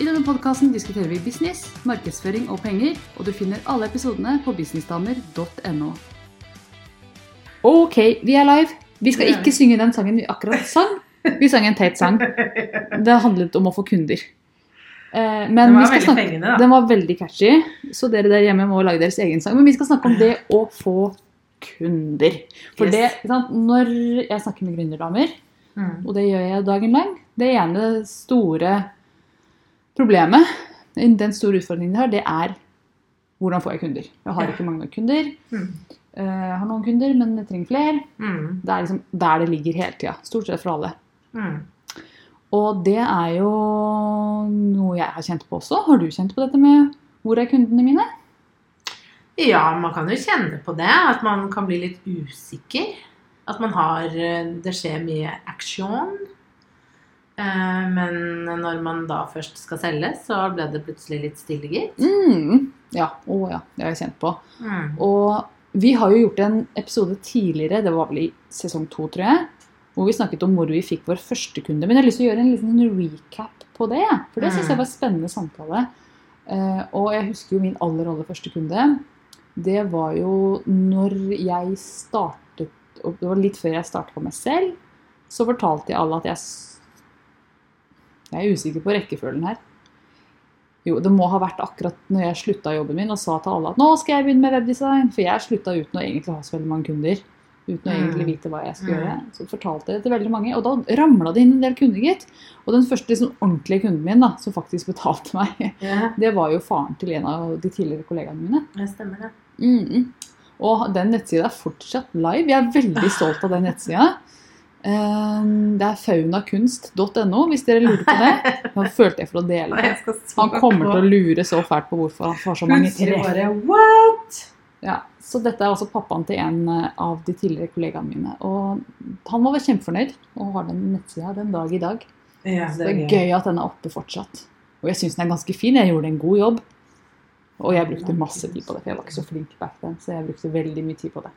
I denne podkasten diskuterer vi business, markedsføring og penger, og du finner alle episodene på businessdamer.no. Ok, vi er live. Vi skal ikke synge den sangen vi akkurat sang. Vi sang en teit sang. Det handlet om å få kunder. Eh, Men Den var vi skal veldig snakke, fengende, da. Den var veldig catchy, så dere der hjemme må lage deres egen sang. Men vi skal snakke om det å få kunder. For Yes. det? Når jeg snakker med gründerdamer, Mm. og det gjør jeg dagen lang. Det ene store problemet, den store utfordringen de har, det er hvordan får jeg kunder. Jeg har ikke mange nok kunder. Mm. Eh, Jeg har noen kunder, men jeg trenger flere. Mm. Det er liksom der det ligger hele tida. Stort sett for alle. Mm. Og det er jo noe jeg har kjent på også. Har du kjent på dette med hvor er kundene mine? Ja, man kan jo kjenne på det. At man kan bli litt usikker. At man har eh, Det skjer mye action. Eh, Men når man da først skal selge, så ble det plutselig litt stille, gitt. Mm. Ja. Å ja. Det har jeg kjent på. Mm. Og vi har jo gjort en episode tidligere, det var vel i sesong to, tror jeg, hvor vi snakket om hvor vi fikk vår første kunde. Men jeg har lyst til å gjøre en liten recap på det, for det syns jeg var en spennende samtale. Eh, og jeg husker jo min aller, aller første kunde. Det var jo når jeg startet, og det var litt før jeg startet på meg selv, så fortalte jeg alle at jeg Jeg er usikker på rekkefølgen her. Jo, det må ha vært akkurat når jeg slutta jobben min og sa til alle at nå skal jeg begynne med webdesign. For jeg slutta uten å egentlig ha så veldig mange kunder. Uten å Mm. egentlig vite hva jeg skulle Mm. gjøre. Så fortalte jeg det til veldig mange. Og da ramla det inn en del kunder, gitt. Og den første liksom, ordentlige kunden min, da, som faktisk betalte meg, Ja, det var jo faren til en av de tidligere kollegaene mine. det stemmer det. Mm. Og den nettsida er fortsatt live. Jeg er veldig stolt av den nettsida. Eh, Det er faunakunst.no, hvis dere lurer på det. Nå følte jeg for å dele det. Han kommer til å lure så fælt på hvorfor han har så mange Plutselig tre. Ja, så dette er altså pappaen til en eh, av de tidligere kollegaene mine. Og han var kjempefornøyd og har den nettsida den dag i dag. Så det er gøy at den er oppe fortsatt. Og jeg syns den er ganske fin. Jeg gjorde en god jobb. Og jeg brukte masse tid på det, for jeg var ikke så flink back then. Så jeg brukte veldig mye tid på det.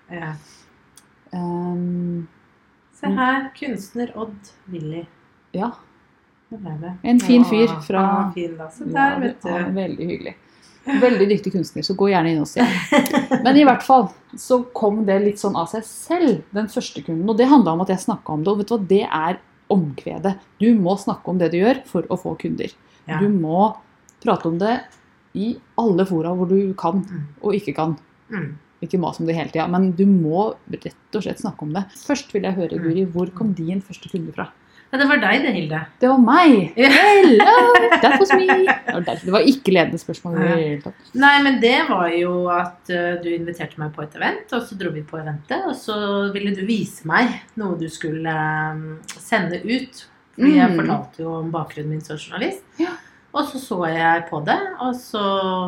Um, Se her, kunstner Odd Willy. ja. Det ble det. En fin fyr fra- fin. Se ja, der, vet du. er veldig hyggelig. Veldig dyktig kunstner, så gå gjerne inn og se. Men i hvert fall så kom det litt sånn av seg selv, den første kunden. Og det handla om at jeg snakka om det. Og vet du hva, det er omkvedet. Du må snakke om det du gjør for å få kunder. Ja. Du må prate om det i alle fora hvor du kan Mm. og ikke kan. Mm. Ikke mas om det hele tida, men du må rett og slett snakke om det. Først vil jeg høre, Mm. Guri, hvor kom din første kunde fra? Ja, det var deg det, Hilde. Det var meg! Hello! That was me! Det var, derfor. det var ikke ledende spørsmål. tatt. Nei, men det var jo at eh, du inviterte meg på et event, og så dro vi på eventet, og så ville du vise meg noe du skulle eh, sende ut. For jeg Mm. fortalte jo om bakgrunnen min som journalist. Ja. Og så så jeg på det, og så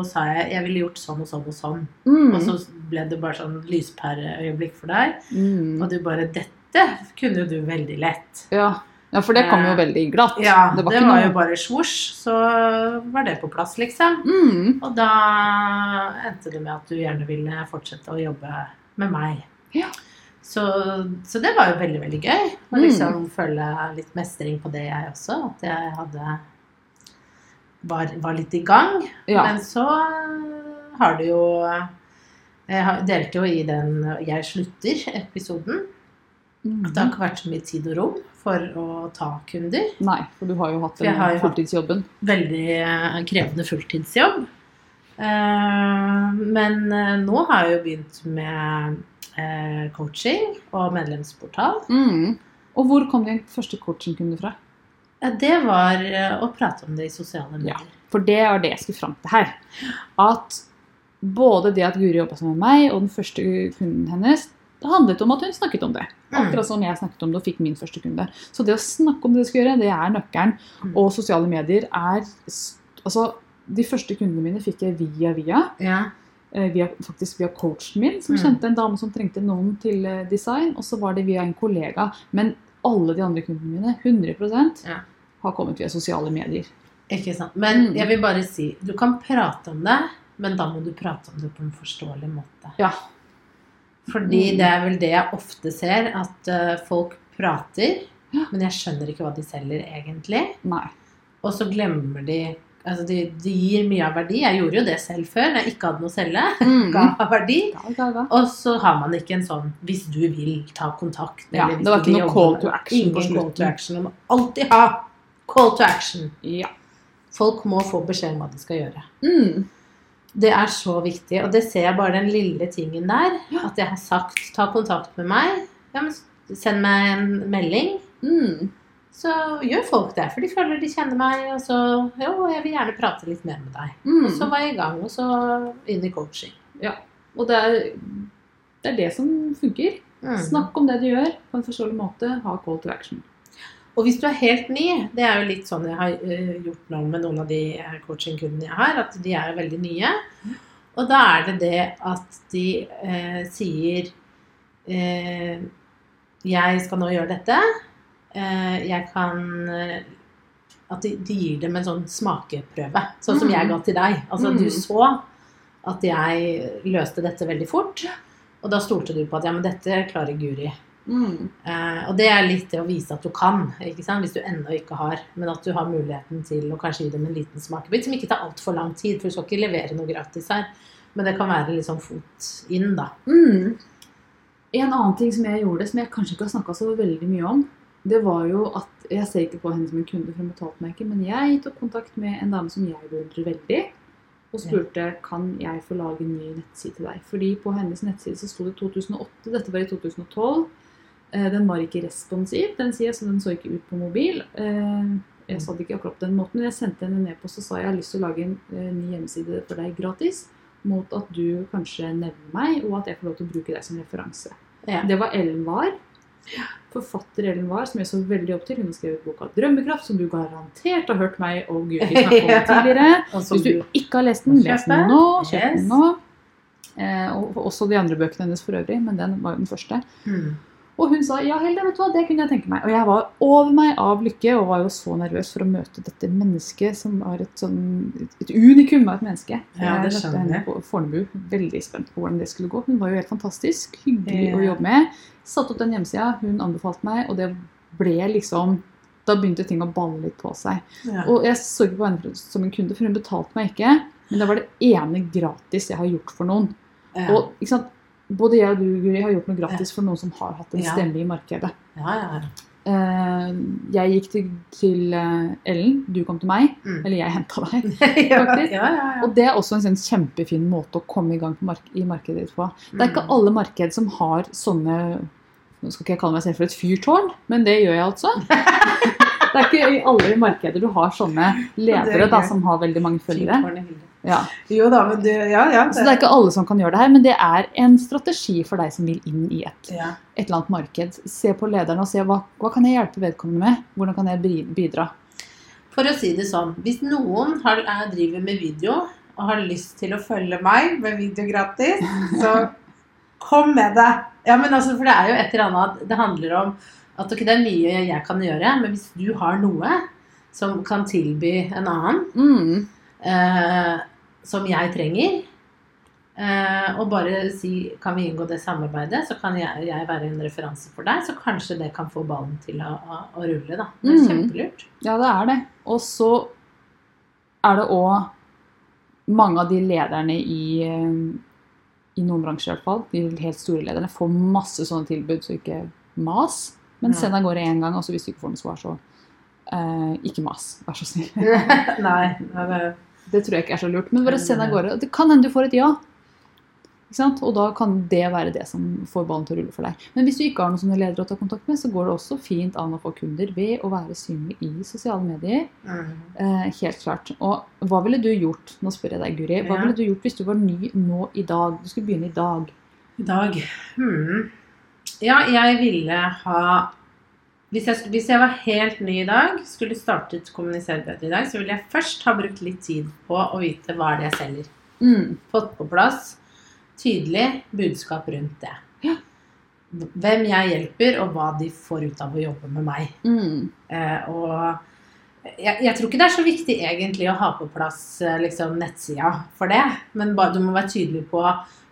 sa jeg jeg ville gjort sånn og sånn og sånn. Mm. Og så ble det bare sånn lyspæreøyeblikk for deg. Mm. Og du bare Dette kunne du veldig lett. Ja. ja, for det kom jo Eh, veldig glatt. Ja, det det var, var noe jo bare svosj, så var det på plass, liksom. mm. Og da endte det med at du gjerne ville fortsette å jobbe med meg. Ja. Så, så det var jo veldig, veldig gøy. Å Mm. liksom føle litt mestring på det, jeg også. At jeg hadde var, var litt i gang. Ja. Men så har du jo Jeg delte jo i den 'Jeg slutter'-episoden. At det har Mm. ikke vært så mye tid og rom for å ta kunder. Nei, for du har jo hatt den fulltidsjobben. veldig eh, krevende fulltidsjobb. Eh, Men eh, nå har jeg jo begynt med coaching og medlemsportal. Mm. Og hvor kom din første coachingkunde fra? Det var å prate om det i sosiale medier. For det var det jeg skulle fram til her. At både det at Guri jobba sammen med meg, og den første kunden hennes, det handlet om at hun snakket om det. Mm. Akkurat som jeg snakket om det og fikk min første kunde. Så det å snakke om det du skal gjøre, det er nøkkelen. Mm. Og sosiale medier er Altså, de første kundene mine fikk jeg via via. Ja. eh, via faktisk via coachen min, som Mm. kjente en dame som trengte noen til eh, design. Og så var det via en kollega. Men alle de andre kundene mine, 100 Ja. har kommet via sosiale medier. Ikke sant. Men jeg vil bare si, du kan prate om det, men da må du prate om det på en forståelig måte. Ja. Fordi Mm. det er vel det jeg ofte ser, at eh, folk prater, Ja. men jeg skjønner ikke hva de selger egentlig. Nei. Og så glemmer de Altså, de, de gir mye av verdi. Jeg gjorde jo det selv før, når jeg ikke hadde noe å selge. Mm. Ga, verdi. ga, ga. Og så har man ikke en sånn 'hvis du vil, ta kontakt'. Ja, det var ikke noe call to action på slutten. call to action. Man må alltid ha call to action. Ja. Folk må få beskjed om hva de skal gjøre. Mm. Det er så viktig, og det ser jeg bare den lille tingen der. At jeg har sagt 'ta kontakt med meg', ja, men send meg en melding. Mm. Så gjør folk det, for de føler de kjenner meg, og så 'jo, jeg vil gjerne prate litt mer med deg'. Mm. Og så var jeg i gang, og så inn i coaching. Ja, Og det er, det er det som funker. Mm. Snakk om det du gjør på en forståelig måte. Ha call to action. Og hvis du er helt ny, det er jo litt sånn jeg har eh, gjort nå med noen av de eh, coachingkundene jeg har, at de er veldig nye. Og da er det det at de eh, sier eh, Jeg skal nå gjøre dette. Eh, jeg kan eh, At de, de gir dem en sånn smakeprøve. Sånn som jeg ga til deg. Altså Mm. du så at jeg løste dette veldig fort. Og da stolte du på at ja, men dette klarer Guri. Mm. Eh, og det er litt det å vise at du kan, hvis du ennå ikke har. Men at du har muligheten til å kanskje gi dem en liten smakebit, som ikke tar altfor lang tid. For du skal ikke levere noe gratis her. Men det kan være litt sånn fot inn, da. Mm. En annen ting som jeg gjorde, som jeg kanskje ikke har snakka så veldig mye om, det var jo at Jeg ser ikke på henne som en kunde, for hun betalte meg ikke, men jeg tok kontakt med en dame som jeg beundrer veldig, og spurte kan jeg få lage en ny nettside til deg. Fordi på hennes nettside så sto det 2008, dette var i 2012. Eh, Den var ikke responsiv, den sier, så den så ikke ut på mobil. Eh, Jeg sa det ikke akkurat på den måten, men jeg sendte henne en e-post og sa jeg har lyst til å lage en eh, ny hjemmeside for deg gratis, mot at du kanskje nevner meg, og at jeg får lov til å bruke deg som referanse. Ja. Det var Ellen Wahr. Forfatter Ellen Wahr, som jeg så veldig opp til. Hun har skrevet boka 'Drømmekraft', som du garantert har hørt meg og Guri snakke om tidligere. ja. Hvis du ikke har lest den, les den nå. Kjøp den nå. Eh, og også de andre bøkene hennes for øvrig, men den var jo den første. Mm. Og hun sa ja, Hilde, vet du hva, det kunne jeg tenke meg. Og jeg var over meg av lykke og var jo så nervøs for å møte dette mennesket som var et sånn et unikum av et menneske. Ja, det skjønner Jeg henne på Fornebu. Veldig spent på hvordan det skulle gå. Hun var jo helt fantastisk. Hyggelig å jobbe med. Satte opp den hjemmesida, hun anbefalte meg, og det ble liksom Da begynte ting å balle litt på seg. Ja. Og jeg så ikke på henne som en kunde, for hun betalte meg ikke. Men det var det ene gratis jeg har gjort for noen. Ja. Og ikke sant, både jeg og du, Guri, har gjort noe gratis for noen som har hatt en stemme i markedet. ja, ja. Eh, jeg gikk til, til eh, Ellen, du kom til meg. Mm. Eller jeg henta deg. Faktisk. ja, ja, ja. Og det er også en sånn kjempefin måte å komme i gang på mark i markedet ditt på. Det er ikke Mm. alle marked som har sånne Nå skal ikke jeg kalle meg selv for et fyrtårn, men det gjør jeg altså. Det er ikke i alle markeder du har sånne ledere da, som har veldig mange følgere. Ja. Jo da, men det, Ja, ja. Så det er ikke alle som kan gjøre det her, men det er en strategi for deg som vil inn i et, ja. et eller annet marked. Se på lederen og se hva, hva kan jeg hjelpe vedkommende med? Hvordan kan jeg bidra? For å si det sånn, hvis noen har, er, driver med video og har lyst til å følge meg med video gratis, så kom med det. Ja, men altså, for det er jo et eller annet Det handler om at ok, det er mye jeg kan gjøre, men hvis du har noe som kan tilby en annen, Mm. eh, som jeg trenger, eh, og bare si kan vi inngå det samarbeidet, så kan jeg, jeg være en referanse for deg, så kanskje det kan få ballen til å, å, å rulle. da. Det er Mm. kjempelurt. Ja, det er det. Og så er det òg mange av de lederne i, eh, i noen bransjer i hvert fall, de helt store lederne, får masse sånne tilbud, så ikke mas. Men send av gårde én gang, og så hvis du ikke får noe svar, så eh, ikke mas. Vær så snill. Nei. det- Det tror jeg ikke er så lurt. Men bare send av gårde. Det kan hende du får et ja. Og da kan det være det som får ballen til å rulle for deg. Men hvis du ikke har noen sånne ledere å ta kontakt med, så går det også fint an å få kunder ved å være synlig i sosiale medier. Mm. Eh, helt klart. Og hva ville du gjort nå spør jeg deg, Guri, hva Ja. ville du gjort hvis du var ny nå i dag? Du skulle begynne i dag. I dag hmm. Ja, jeg ville ha hvis jeg, hvis jeg var helt ny i dag, skulle startet Kommunisere bedre i dag, så ville jeg først ha brukt litt tid på å vite hva det er jeg selger. Mm. Fått på plass tydelig budskap rundt det. Ja. Hvem jeg hjelper, og hva de får ut av å jobbe med meg. Mm. Eh, og jeg, jeg tror ikke det er så viktig egentlig å ha på plass eh, liksom, nettsida for det, men bare, du må være tydelig på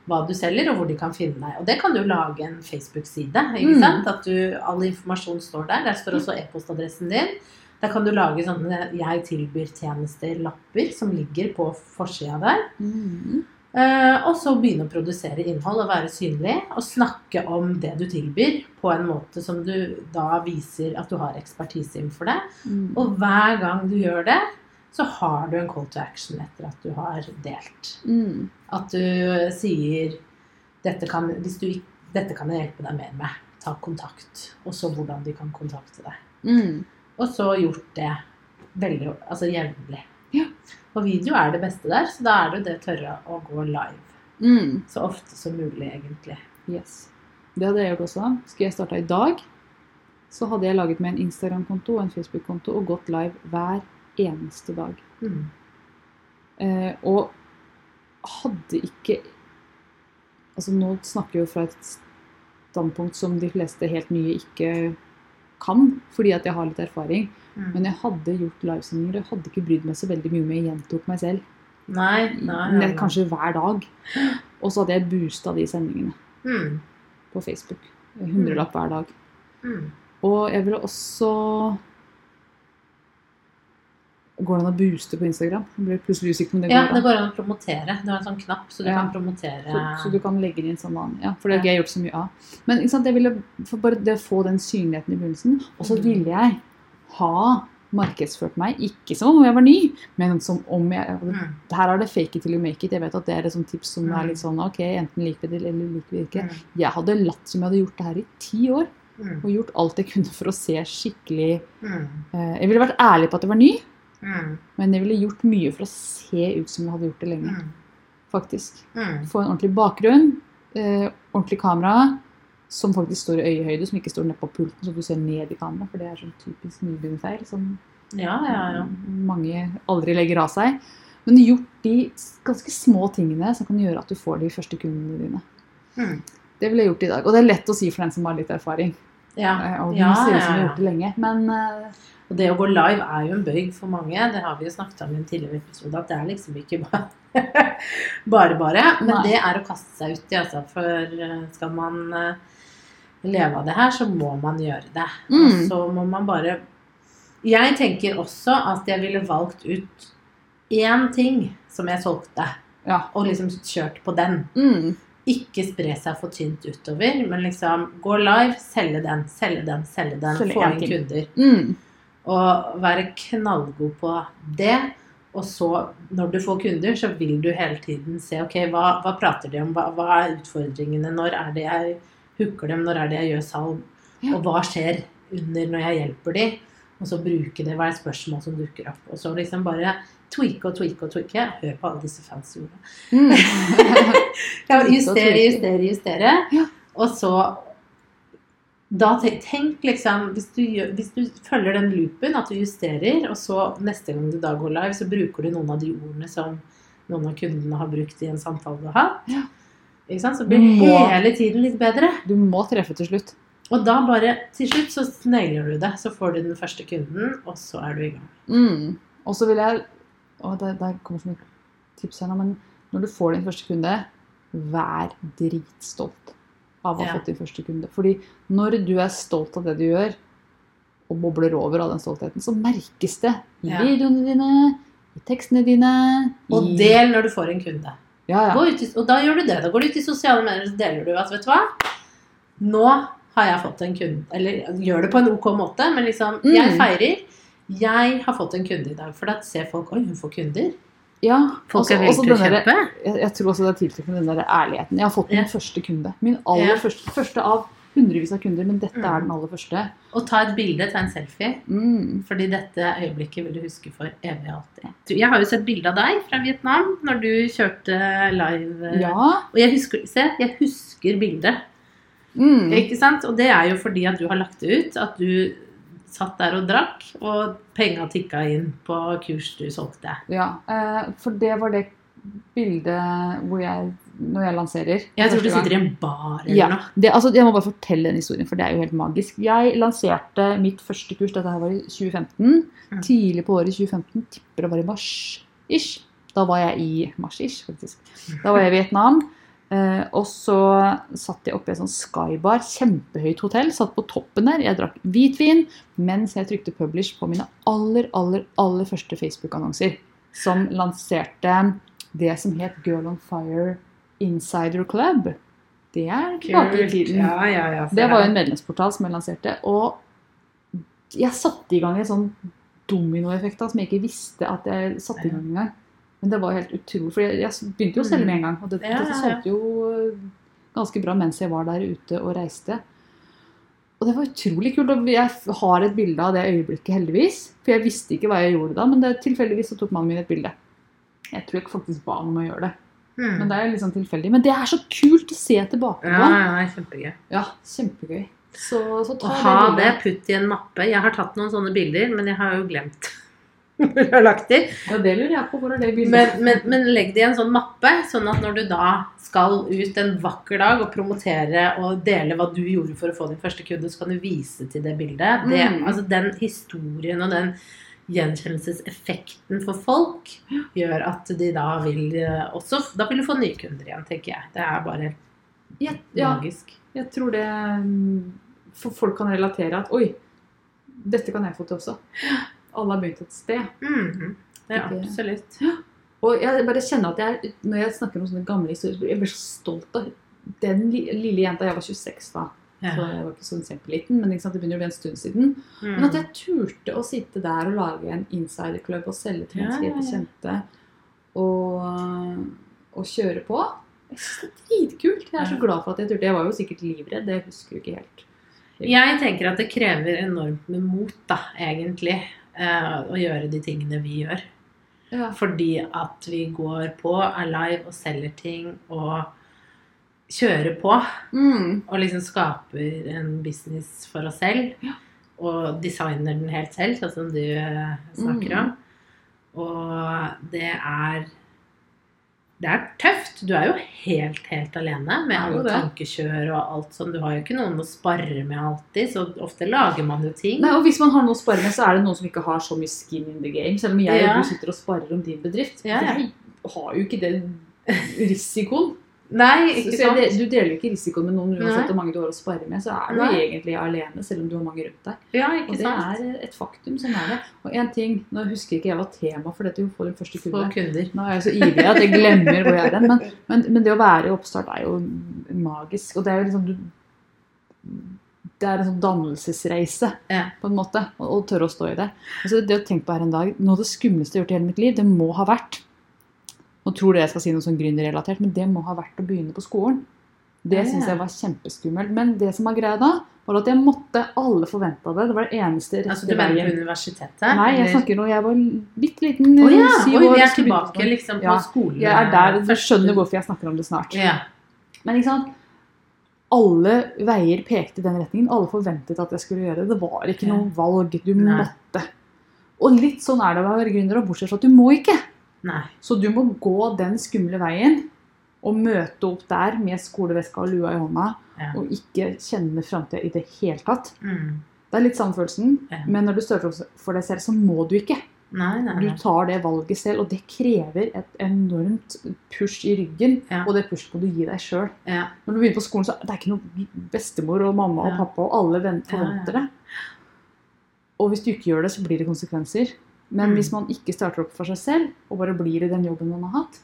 hva du selger, og hvor de kan finne deg. Og det kan du lage en Facebook-side. ikke Mm. sant? At du, All informasjon står der. Der står også e-postadressen din. Der kan du lage sånne 'jeg tilbyr tjenester'-lapper som ligger på forsida der. Mm. Uh, og så begynne å produsere innhold og være synlig. Og snakke om det du tilbyr på en måte som du da viser at du har ekspertise innenfor det. Mm. Og hver gang du gjør det, så har du en call to action etter at du har delt. Mm. At du sier dette kan, du, 'Dette kan jeg hjelpe deg mer med. Ta kontakt.' Og så hvordan de kan kontakte deg. Mm. Og så gjort det veldig, altså jevnlig. Ja. Og video er det beste der, så da er det jo det tørre å gå live. Mm. Så ofte som mulig, egentlig. Yes. Det hadde jeg gjort også. Skulle jeg starta i dag, så hadde jeg laget meg en Instagram-konto og en Facebook-konto og gått live hver eneste dag. Mm. Eh, og hadde ikke Altså nå snakker jeg jo fra et standpunkt som de fleste helt nye ikke kan, fordi at jeg har litt erfaring. Mm. Men jeg hadde gjort livesendinger, og hadde ikke brydd meg så veldig mye om jeg gjentok meg selv. Nei, nei, nei. Kanskje hver dag. Og så hadde jeg boosta de sendingene Mm. på Facebook. Hundrelapp hver dag. Mm. Og jeg ville også Går det an å booste på Instagram? Usikker om det Ja, det går an å promotere. Du har en sånn knapp, så du Ja. kan promotere Så, så du kan legge inn sånn annen. Ja, for det har Ja. jeg gjort så mye av. Men sant, ville for bare det å få den synligheten i begynnelsen. Og så Mm. ville jeg ha markedsført meg, ikke som om jeg var ny, men som om jeg mm. Her er det fake it till you make it. Jeg vet at det er et sånt tips som Mm. er litt sånn ok, enten liker vi det eller liker vi det ikke. Mm. Jeg hadde latt som jeg hadde gjort det her i ti år, Mm. og gjort alt jeg kunne for å se skikkelig Mm. eh, Jeg ville vært ærlig på at jeg var ny, Mm. men jeg ville gjort mye for å se ut som jeg hadde gjort det lenge. Mm. Faktisk. Mm. Få en ordentlig bakgrunn, eh, ordentlig kamera, som faktisk står i øyehøyde, som ikke står nedpå pulten, så du ser ned i kamera, for det er sånn typisk nybegynnerfeil som Ja, ja, ja. mange aldri legger av seg. Men gjort de ganske små tingene som kan gjøre at du får de første kundene dine. Mm. Det ville jeg gjort i dag. Og det er lett å si for den som har litt erfaring. Ja. Eh, Og de Ja, ser ut som de har gjort det lenge. Men uh, Og det å gå live er jo en bøyg for mange. Det har vi jo snakket om i en tidligere episode, at det er liksom ikke bare bare. bare. Men Nei. det er å kaste seg uti, altså. For eh, skal man leve av det her, så må man gjøre det. Og Mm. så må man bare Jeg tenker også at jeg ville valgt ut én ting som jeg solgte, ja. og liksom kjørt på den. Mm. Ikke spre seg for tynt utover, men liksom gå live, selge den, selge den, selge den, Selge få inn kunder. Mm. Og være knallgod på det. Og så, når du får kunder, så vil du hele tiden se ok, hva, hva prater de om, hva, hva er utfordringene, når er det jeg hooker dem, når er det jeg gjør salg, og hva skjer under når jeg hjelper de, og så bruke det, hva er spørsmål som dukker opp, og så liksom bare tweake og tweake og tweake. Hør på alle disse fancy ordene. Mm. Ja, justere, justere, justere. Ja. Og så da tenk, tenk liksom hvis du, hvis du følger den loopen, at du justerer, og så neste gang du da går live, så bruker du noen av de ordene som noen av kundene har brukt i en samtale du har hatt. Ja. Så blir det hele tiden litt bedre. Du må treffe til slutt. Og da bare til slutt så snegler du det. Så får du den første kunden, og så er du i gang. Mm. Og så vil jeg Å, det, der kommer så mye tips her nå, men når du får din første kunde, vær dritstolt av å ha Ja. fått din første kunde. Fordi når du er stolt av det du gjør, og bobler over av den stoltheten, så merkes det i Ja. videoene dine, i tekstene dine Og i... del når du får en kunde. ja, ja. Gå ut i, og da gjør du det. Da går du ut i sosiale medier og deler du at vet du hva, nå har jeg fått en kunde. Eller gjør det på en ok måte, men liksom Mm. Jeg feirer. Jeg har fått en kunde i dag. For da ser folk Oi, hun får kunder. ja. Folk også- er villige til å kjøpe. Jeg, jeg tror også det er tiltrekkende med den der ærligheten. Jeg har fått min Ja. første kunde. Min aller Ja. første, første av hundrevis av kunder, men dette Mm. er den aller første. Og ta et bilde, ta en selfie. Mm. Fordi dette øyeblikket vil du huske for evig og alltid. Jeg har jo sett bilde av deg fra Vietnam når du kjørte live. Ja. Og jeg husker, se, jeg husker bildet. Mm. Ikke sant? Og det er jo fordi at du har lagt det ut. At du satt der og drakk, og penga tikka inn på kurs du solgte. Ja, eh, for det var det bildet hvor jeg Når jeg lanserer. Jeg tror du sitter i en bar eller Ja, noe. det, altså, jeg må bare fortelle den historien, for det er jo helt magisk. Jeg lanserte mitt første kurs, dette her var i 2015. Mm. Tidlig på året i 2015, tipper det var i mars-ish. Da var jeg i mars-ish, faktisk. Da var jeg i Vietnam. Eh, og så satt jeg oppe i en sånn skybar, kjempehøyt hotell. Satt på toppen der. Jeg drakk hvitvin mens jeg trykte publish på mine aller, aller, aller første Facebook-annonser. Som lanserte det som het Girl on Fire Insider Club. Det er tilbake i tiden. Ja, ja, ja. Det var jo en medlemsportal som jeg lanserte. Og jeg satte i gang en sånn dominoeffekt som jeg ikke visste at jeg satte i gang engang. Men det var helt utrolig. For jeg, jeg begynte jo å selge med en gang. Og det, Ja, ja, ja. solgte jo øh, ganske bra mens jeg var der ute og reiste. Og det var utrolig kult. Og jeg har et bilde av det øyeblikket, heldigvis. For jeg visste ikke hva jeg gjorde da, men det, tilfeldigvis så tok mannen min et bilde. Jeg tror jeg faktisk ba ham om å gjøre det. Mm. Men det er litt sånn tilfeldig. Men det er så kult å se tilbake på. ja, kjempegøy. Ja, kjempegøy. Så, så ta ha det det, putt i en mappe. Jeg har tatt noen sånne bilder, men jeg har jo glemt jeg har lagt de. Ja, det lurer jeg på. Hvor er det bildet? Men, men, men legg det i en sånn mappe, sånn at når du da skal ut en vakker dag og promotere og dele hva du gjorde for å få din første kunde, så kan du vise til det bildet. Det, Mm. altså Den historien og den gjenkjennelseseffekten for folk gjør at de da vil eh, også Da vil du få nye kunder igjen, tenker jeg. Det er bare ja, ja, magisk. jeg tror det mm, For folk kan relatere at Oi, dette kan jeg få til også. Alle har begynt et sted. Mhm. Ja, Ikke- absolutt. Og jeg bare kjenner at jeg, når jeg snakker om sånne gamle historier, jeg blir så stolt av den lille jenta. Jeg var 26 da, Ja. så jeg var ikke sånn kjempeliten, men sant, det begynner å bli en stund siden. Men at Mm. jeg turte å sitte der og lage en insiderklubb og selge til Ja, mennesker jeg ja, ikke ja. kjente, og, og kjøre på. Jeg synes det er dritkult. Jeg er så glad for at jeg turte. Jeg var jo sikkert livredd, det husker jeg ikke helt. Jeg tenker at det krever enormt med mot, da, egentlig, å gjøre de tingene vi gjør. Ja. Fordi at vi går på, er live og selger ting og kjører på. Mm. Og liksom skaper en business for oss selv. Ja. Og designer den helt selv, sånn som du eh, snakker Mm. om. Og det er det er tøft. Du er jo helt, helt alene med alle tankekjør og alt sånn. Du har jo ikke noen å spare med alltid, så ofte lager man jo ting. Nei, og Hvis man har noe å spare med, så er det noen som ikke har så mye skin in the game. Selv om jeg Ja. sitter og sparer om din bedrift. Ja, ja. Jeg har jo ikke den risikoen. Nei, ikke sant? del- du deler ikke risikoen med noen uansett hvor mange du har å spare med. Så er du Nei. egentlig alene, selv om du har mange rundt deg. Ja, Og det sant? er et faktum. Sånn er det. Og en ting, Nå husker ikke jeg hva tema for dette for den første Få kunde. kunder. Nå er jeg så ivrig at jeg glemmer hvor jeg er hen. Men, men, men det å være i oppstart er jo magisk. Og det er jo liksom du, Det er en sånn dannelsesreise, Ja. på en måte. Og, og tørre å stå i det. Altså, det å tenke på her en dag Noe av det skumleste jeg har gjort i hele mitt liv, det må ha vært Nå tror dere jeg skal si noe sånn gründerrelatert, men det må ha vært å begynne på skolen. Det syns jeg var kjempeskummelt. Men det som var greia da, var at jeg måtte Alle forventa det. Det var det eneste rette Altså, du veien. på universitetet? Nei, jeg eller? snakker nå Jeg var bitte liten. Å ja! syv Oi, år, vi er tilbake liksom på Ja, skolen. Jeg er der, Du skjønner hvorfor jeg snakker om det snart. Ja. Men ikke sant? Alle veier pekte i den retningen. Alle forventet at jeg skulle gjøre det. Det var ikke noe valg. Du måtte. Og litt sånn er det å være gründer, bortsett fra at du må ikke. Nei. Så du må gå den skumle veien og møte opp der med skoleveska og lua i hånda Ja. og ikke kjenne framtida i det hele tatt. Mm. Det er litt samme følelsen, Ja. men når du starter for deg selv, så må du ikke. Nei, nei, Du tar det valget selv, og det krever et enormt push i ryggen. Ja. Og det pushet må du gi deg sjøl. Ja. Når du begynner på skolen, så det er ikke noe bestemor og mamma og pappa og alle forventer det. Og hvis du ikke gjør det, så blir det konsekvenser. Men Mm. hvis man ikke starter opp for seg selv, og bare blir i den jobben man har hatt,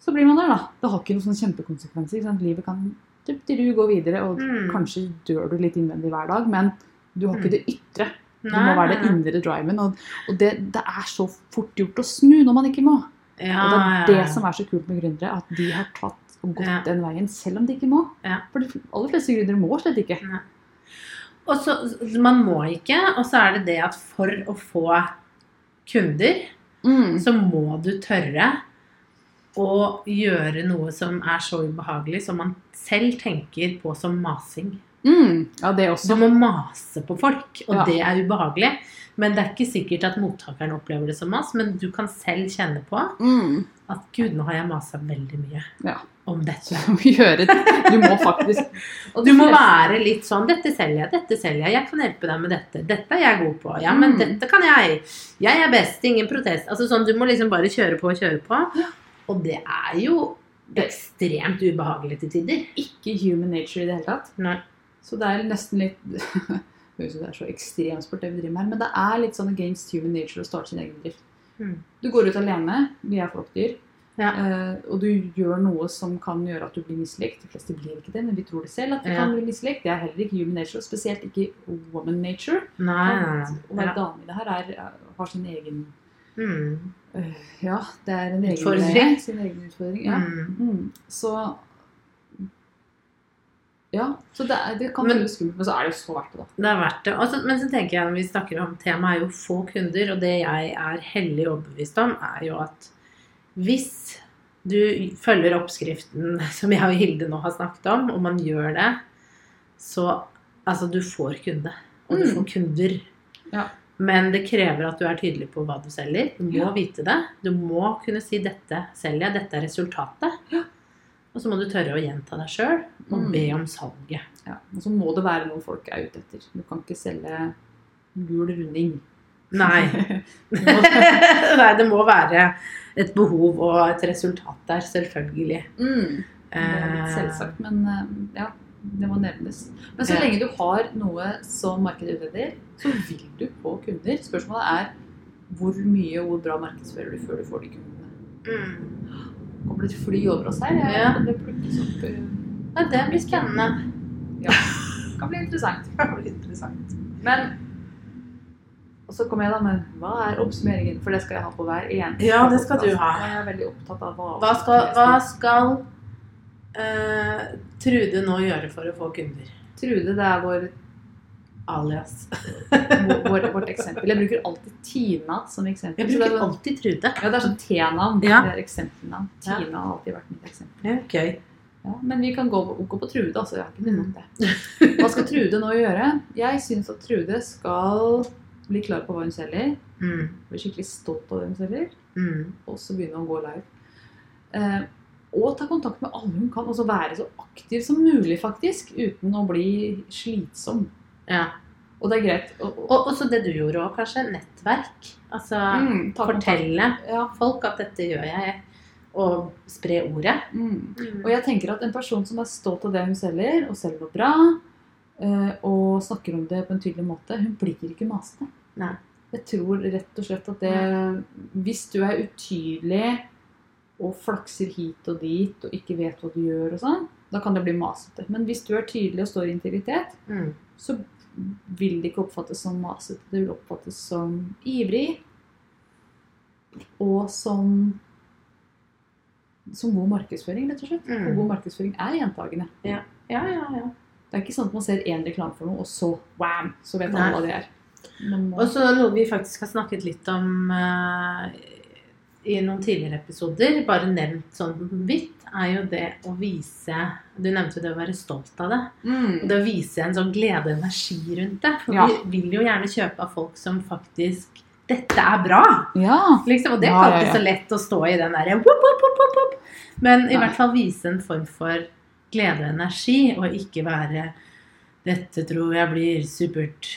så blir man der, da. Det har ikke noen sånne kjempekonsekvenser. Ikke sant? Livet kan du, du videre, og Mm. kanskje dør du litt innvendig hver dag, men du har ikke Mm. det ytre. Det må være det indre driven. Og, og det, det er så fort gjort å snu når man ikke må. Ja, Og det er det ja, ja. som er så kult med gründere, at de har tatt og gått den veien selv om de ikke må. Ja. For de aller fleste gründere må slett ikke. Og så, Man må ikke, og så er det det at for å få kunder, Mm. så må du tørre å gjøre noe som er så ubehagelig, som man selv tenker på som masing. Mm, ja, det også. Du må mase på folk, og Ja. det er ubehagelig. Men det er ikke sikkert at mottakeren opplever det som mas, men du kan selv kjenne på Mm. At gud, nå har jeg masa veldig mye Ja. om dette. du må gjøre Du må faktisk Du må være litt sånn 'Dette selger jeg, dette selger jeg. Jeg kan hjelpe deg med dette. Dette er jeg god på. Ja, men Mm. dette kan jeg. Jeg er best. Ingen protest.' Altså sånn, Du må liksom bare kjøre på og kjøre på. Ja. Og det er jo ekstremt ubehagelig til tider. Ikke human nature i det hele tatt. Nei. Så det er nesten litt Høres ut som det er så ekstremsport det vi driver med her, men det er litt sånn against human nature å starte sin egen bedrift. Mm. Du går ut alene, vi er flokkdyr, Ja. eh, og du gjør noe som kan gjøre at du blir mislikt. De fleste blir ikke det, men vi tror det selv at vi Ja. kan bli mislikt. Det er heller ikke human nature, og spesielt ikke woman nature. Nei, At Å nei. Ja. dame i det her er, har sin egen Mm. øh, Ja, det er en egen Utfordring. Sin egen utfordring. Ja. Mm. Mm. Så Ja. Så det, det kan Men- føles skummelt, men så er det jo så verdt det, da. Det er verdt det. Altså, men så tenker jeg når vi snakker om temaet er jo få kunder, og det jeg er hellig overbevist om, er jo at hvis du følger oppskriften som jeg og Hilde nå har snakket om, og man gjør det, så altså du får kunde. Og du Mm. får kunder. Ja. Men det krever at du er tydelig på hva du selger. Du må Ja. vite det. Du må kunne si 'dette selger jeg', 'dette er resultatet'. Ja. Og så må du tørre å gjenta deg sjøl og Mm. be om salget. Ja. Og så må det være noe folk er ute etter. Du kan ikke selge gul runding. Nei. Nei, det må være et behov og et resultat der, selvfølgelig. Mm. Det er litt Eh, selvsagt, men eh, ja, det må nevnes. Men så lenge du har noe som markedet utleder, så vil du få kunder. Spørsmålet er hvor mye og hvor bra markedsfører du før du får de kundene. Mm. Kommer det et fly over oss her? Ja. Det plukkes opp? Nei, Ja, det blir spennende. Kan bli interessant. Det blir interessant. Men Og så kom jeg da med hva er oppsummeringen? For det skal jeg ha på hver eneste Ja, det skal du ha. Jeg er veldig opptatt av hva Hva skal, hva skal uh, Trude nå gjøre for å få kunder? Trude, det er vår, Alias. vårt, vårt eksempel. Jeg bruker alltid Tina som eksempel. Jeg bruker er sånn- alltid Trude. Ja, det er sånn T-navn. Ja. Det er eksempelnavn. Ja. Tina har alltid vært mitt eksempel. Ja, gøy. Ja, men vi kan gå, gå på Trude, altså. Jeg har ikke noe om det. Hva skal Trude nå gjøre? Jeg syns at Trude skal bli klar på hva hun selger. Mm. Bli skikkelig stolt av det hun selger. Mm. Og så begynne å gå live. Eh, og ta kontakt med alle hun kan. Og så være så aktiv som mulig, faktisk. Uten å bli slitsom. Ja. Og det er greit. Og, og, Og også det du gjorde òg, kanskje. Nettverk. Altså mm, fortelle Ja. folk at dette gjør jeg. Og spre ordet. Mm. Og jeg tenker at en person som er stolt av det hun selger, og selger noe bra, eh, og snakker om det på en tydelig måte, hun blir ikke masete. Jeg tror rett og slett at det Hvis du er utydelig og flakser hit og dit og ikke vet hva du gjør og sånn, da kan det bli masete. Men hvis du er tydelig og står i integritet, Mm. så vil det ikke oppfattes som masete. Det vil oppfattes som ivrig og som som god markedsføring, rett og slett. Mm. Og god markedsføring er gjentagende. Ja, ja, ja. Det er ikke sånn at man ser én reklame for noe, og så wham, så vet man hva det er. Og så noe vi faktisk har snakket litt om eh, i noen tidligere episoder, bare nevnt sånn vidt, er jo det å vise Du nevnte jo det å være stolt av det. mm. Det å vise en sånn glede og energi rundt det. For Ja. vi vil jo gjerne kjøpe av folk som faktisk Dette er bra! Ja. Liksom, og det er ikke alltid så lett å stå i den derre. Men i Nei. hvert fall vise en form for glede og energi, og ikke være Dette tror jeg blir supert.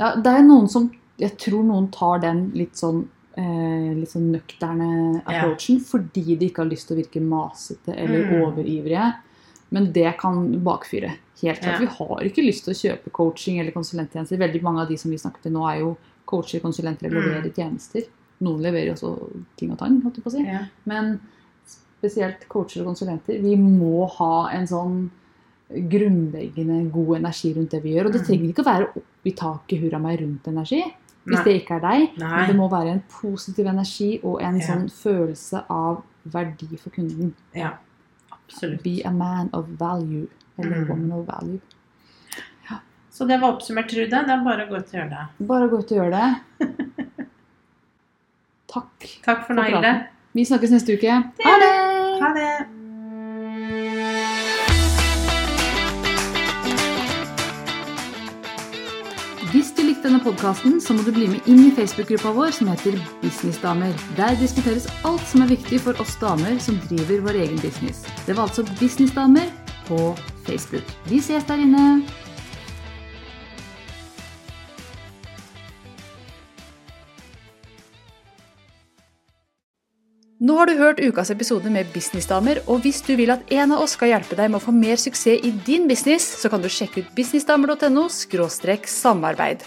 ja. Det er noen som Jeg tror noen tar den litt sånn eh, litt sånn nøkterne approachen fordi de ikke har lyst til å virke masete eller Mm. overivrige. Men det kan bakfyre. Helt klart. Ja. Vi har ikke lyst til å kjøpe coaching eller konsulenttjenester. Veldig mange av de som vi snakker til nå, er jo coacher, konsulenter eller Mm. leverer tjenester. Noen leverer også ting og tang, holdt jeg på å si. Ja. Men spesielt coacher og konsulenter, vi må ha en sånn grunnleggende god energi rundt det vi gjør. Og det Mm. trenger ikke å være opp i taket hurra meg rundt energi, hvis Nei. det ikke er deg. Nei. Men det må være en positiv energi og en Ja. sånn følelse av verdi for kunden. Ja, absolutt. Be a man of value. Eller Mm. woman of value. Så det var oppsummert, Trude. Det er bare å gå ut og gjøre det. Bare gå ut og gjøre det. Takk. Takk for For praten. Vi snakkes neste uke. Ha det! Ha det. Likte denne podkasten, så må du bli med inn i Facebook-gruppa vår som heter Businessdamer. Der diskuteres alt som er viktig for oss damer som driver vår egen business. Det var altså Businessdamer på Facebook. Vi ses der inne! Nå har du hørt ukas episode med Businessdamer, og hvis du vil at en av oss skal hjelpe deg med å få mer suksess i din business, så kan du sjekke ut businessdamer.no samarbeid.